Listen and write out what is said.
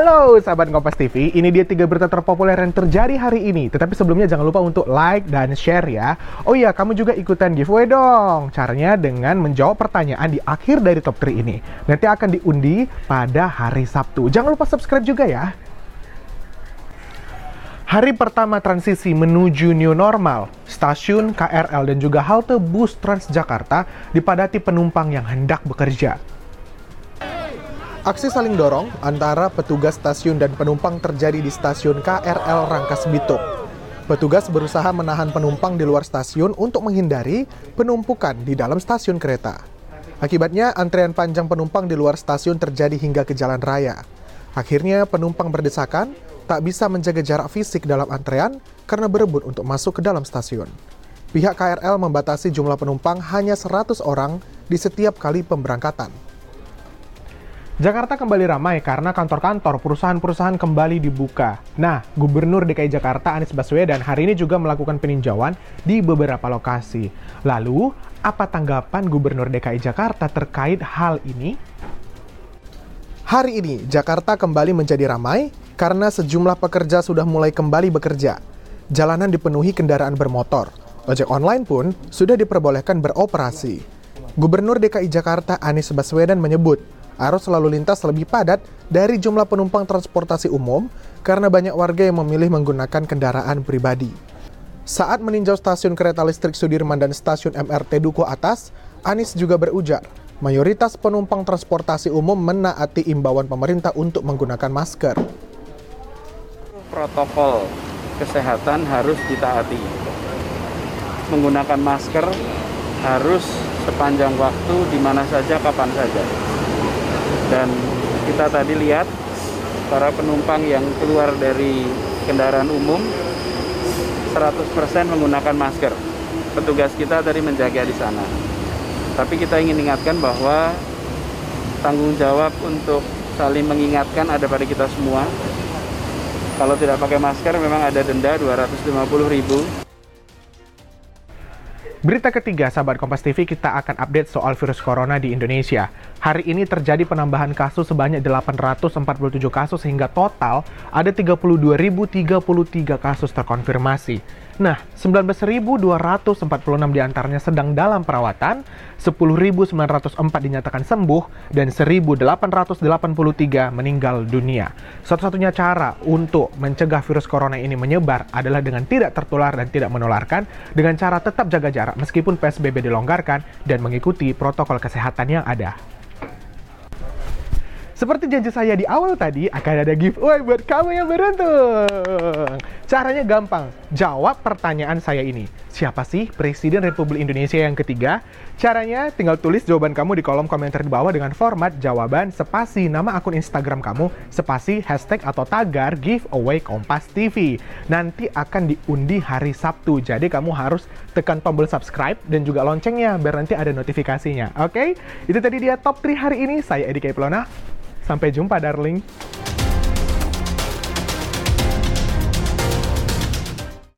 Halo sahabat Kompas TV, ini dia tiga berita terpopuler yang terjadi hari ini. Tetapi sebelumnya jangan lupa untuk like dan share ya. Oh iya, kamu juga ikutan giveaway dong. Caranya dengan menjawab pertanyaan di akhir dari top 3 ini. Nanti akan diundi pada hari Sabtu. Jangan lupa subscribe juga ya. Hari pertama transisi menuju new normal, stasiun KRL dan juga halte bus Transjakarta dipadati penumpang yang hendak bekerja. Aksi saling dorong antara petugas stasiun dan penumpang terjadi di stasiun KRL Rangkas Bitung. Petugas berusaha menahan penumpang di luar stasiun untuk menghindari penumpukan di dalam stasiun kereta. Akibatnya, antrean panjang penumpang di luar stasiun terjadi hingga ke jalan raya. Akhirnya, penumpang berdesakan tak bisa menjaga jarak fisik dalam antrean karena berebut untuk masuk ke dalam stasiun. Pihak KRL membatasi jumlah penumpang hanya 100 orang di setiap kali pemberangkatan. Jakarta kembali ramai karena kantor-kantor perusahaan-perusahaan kembali dibuka. Nah, Gubernur DKI Jakarta Anies Baswedan hari ini juga melakukan peninjauan di beberapa lokasi. Lalu, apa tanggapan Gubernur DKI Jakarta terkait hal ini? Hari ini, Jakarta kembali menjadi ramai karena sejumlah pekerja sudah mulai kembali bekerja. Jalanan dipenuhi kendaraan bermotor. Ojek online pun sudah diperbolehkan beroperasi. Gubernur DKI Jakarta Anies Baswedan menyebut arus lalu lintas lebih padat dari jumlah penumpang transportasi umum karena banyak warga yang memilih menggunakan kendaraan pribadi. Saat meninjau stasiun kereta listrik Sudirman dan stasiun MRT Duku Atas, Anies juga berujar, mayoritas penumpang transportasi umum menaati imbauan pemerintah untuk menggunakan masker. Protokol kesehatan harus ditaati. Menggunakan masker harus sepanjang waktu di mana saja kapan saja dan kita tadi lihat para penumpang yang keluar dari kendaraan umum 100% menggunakan masker. Petugas kita tadi menjaga di sana. Tapi kita ingin ingatkan bahwa tanggung jawab untuk saling mengingatkan ada pada kita semua. Kalau tidak pakai masker memang ada denda 250 ribu Berita ketiga, sahabat Kompas TV, kita akan update soal virus corona di Indonesia. Hari ini terjadi penambahan kasus sebanyak 847 kasus sehingga total ada 32.033 kasus terkonfirmasi. Nah, 19.246 di antaranya sedang dalam perawatan, 10.904 dinyatakan sembuh, dan 1.883 meninggal dunia. Satu-satunya cara untuk mencegah virus corona ini menyebar adalah dengan tidak tertular dan tidak menularkan, dengan cara tetap jaga jarak meskipun PSBB dilonggarkan dan mengikuti protokol kesehatan yang ada. Seperti janji saya di awal tadi, akan ada giveaway buat kamu yang beruntung. Caranya gampang, jawab pertanyaan saya ini. Siapa sih Presiden Republik Indonesia yang ketiga? Caranya tinggal tulis jawaban kamu di kolom komentar di bawah dengan format jawaban spasi nama akun Instagram kamu, spasi hashtag atau tagar giveaway Kompas TV. Nanti akan diundi hari Sabtu, jadi kamu harus tekan tombol subscribe dan juga loncengnya biar nanti ada notifikasinya. Oke? Okay? Itu tadi dia top 3 hari ini. Saya Edi Kaipelona. Sampai jumpa, darling.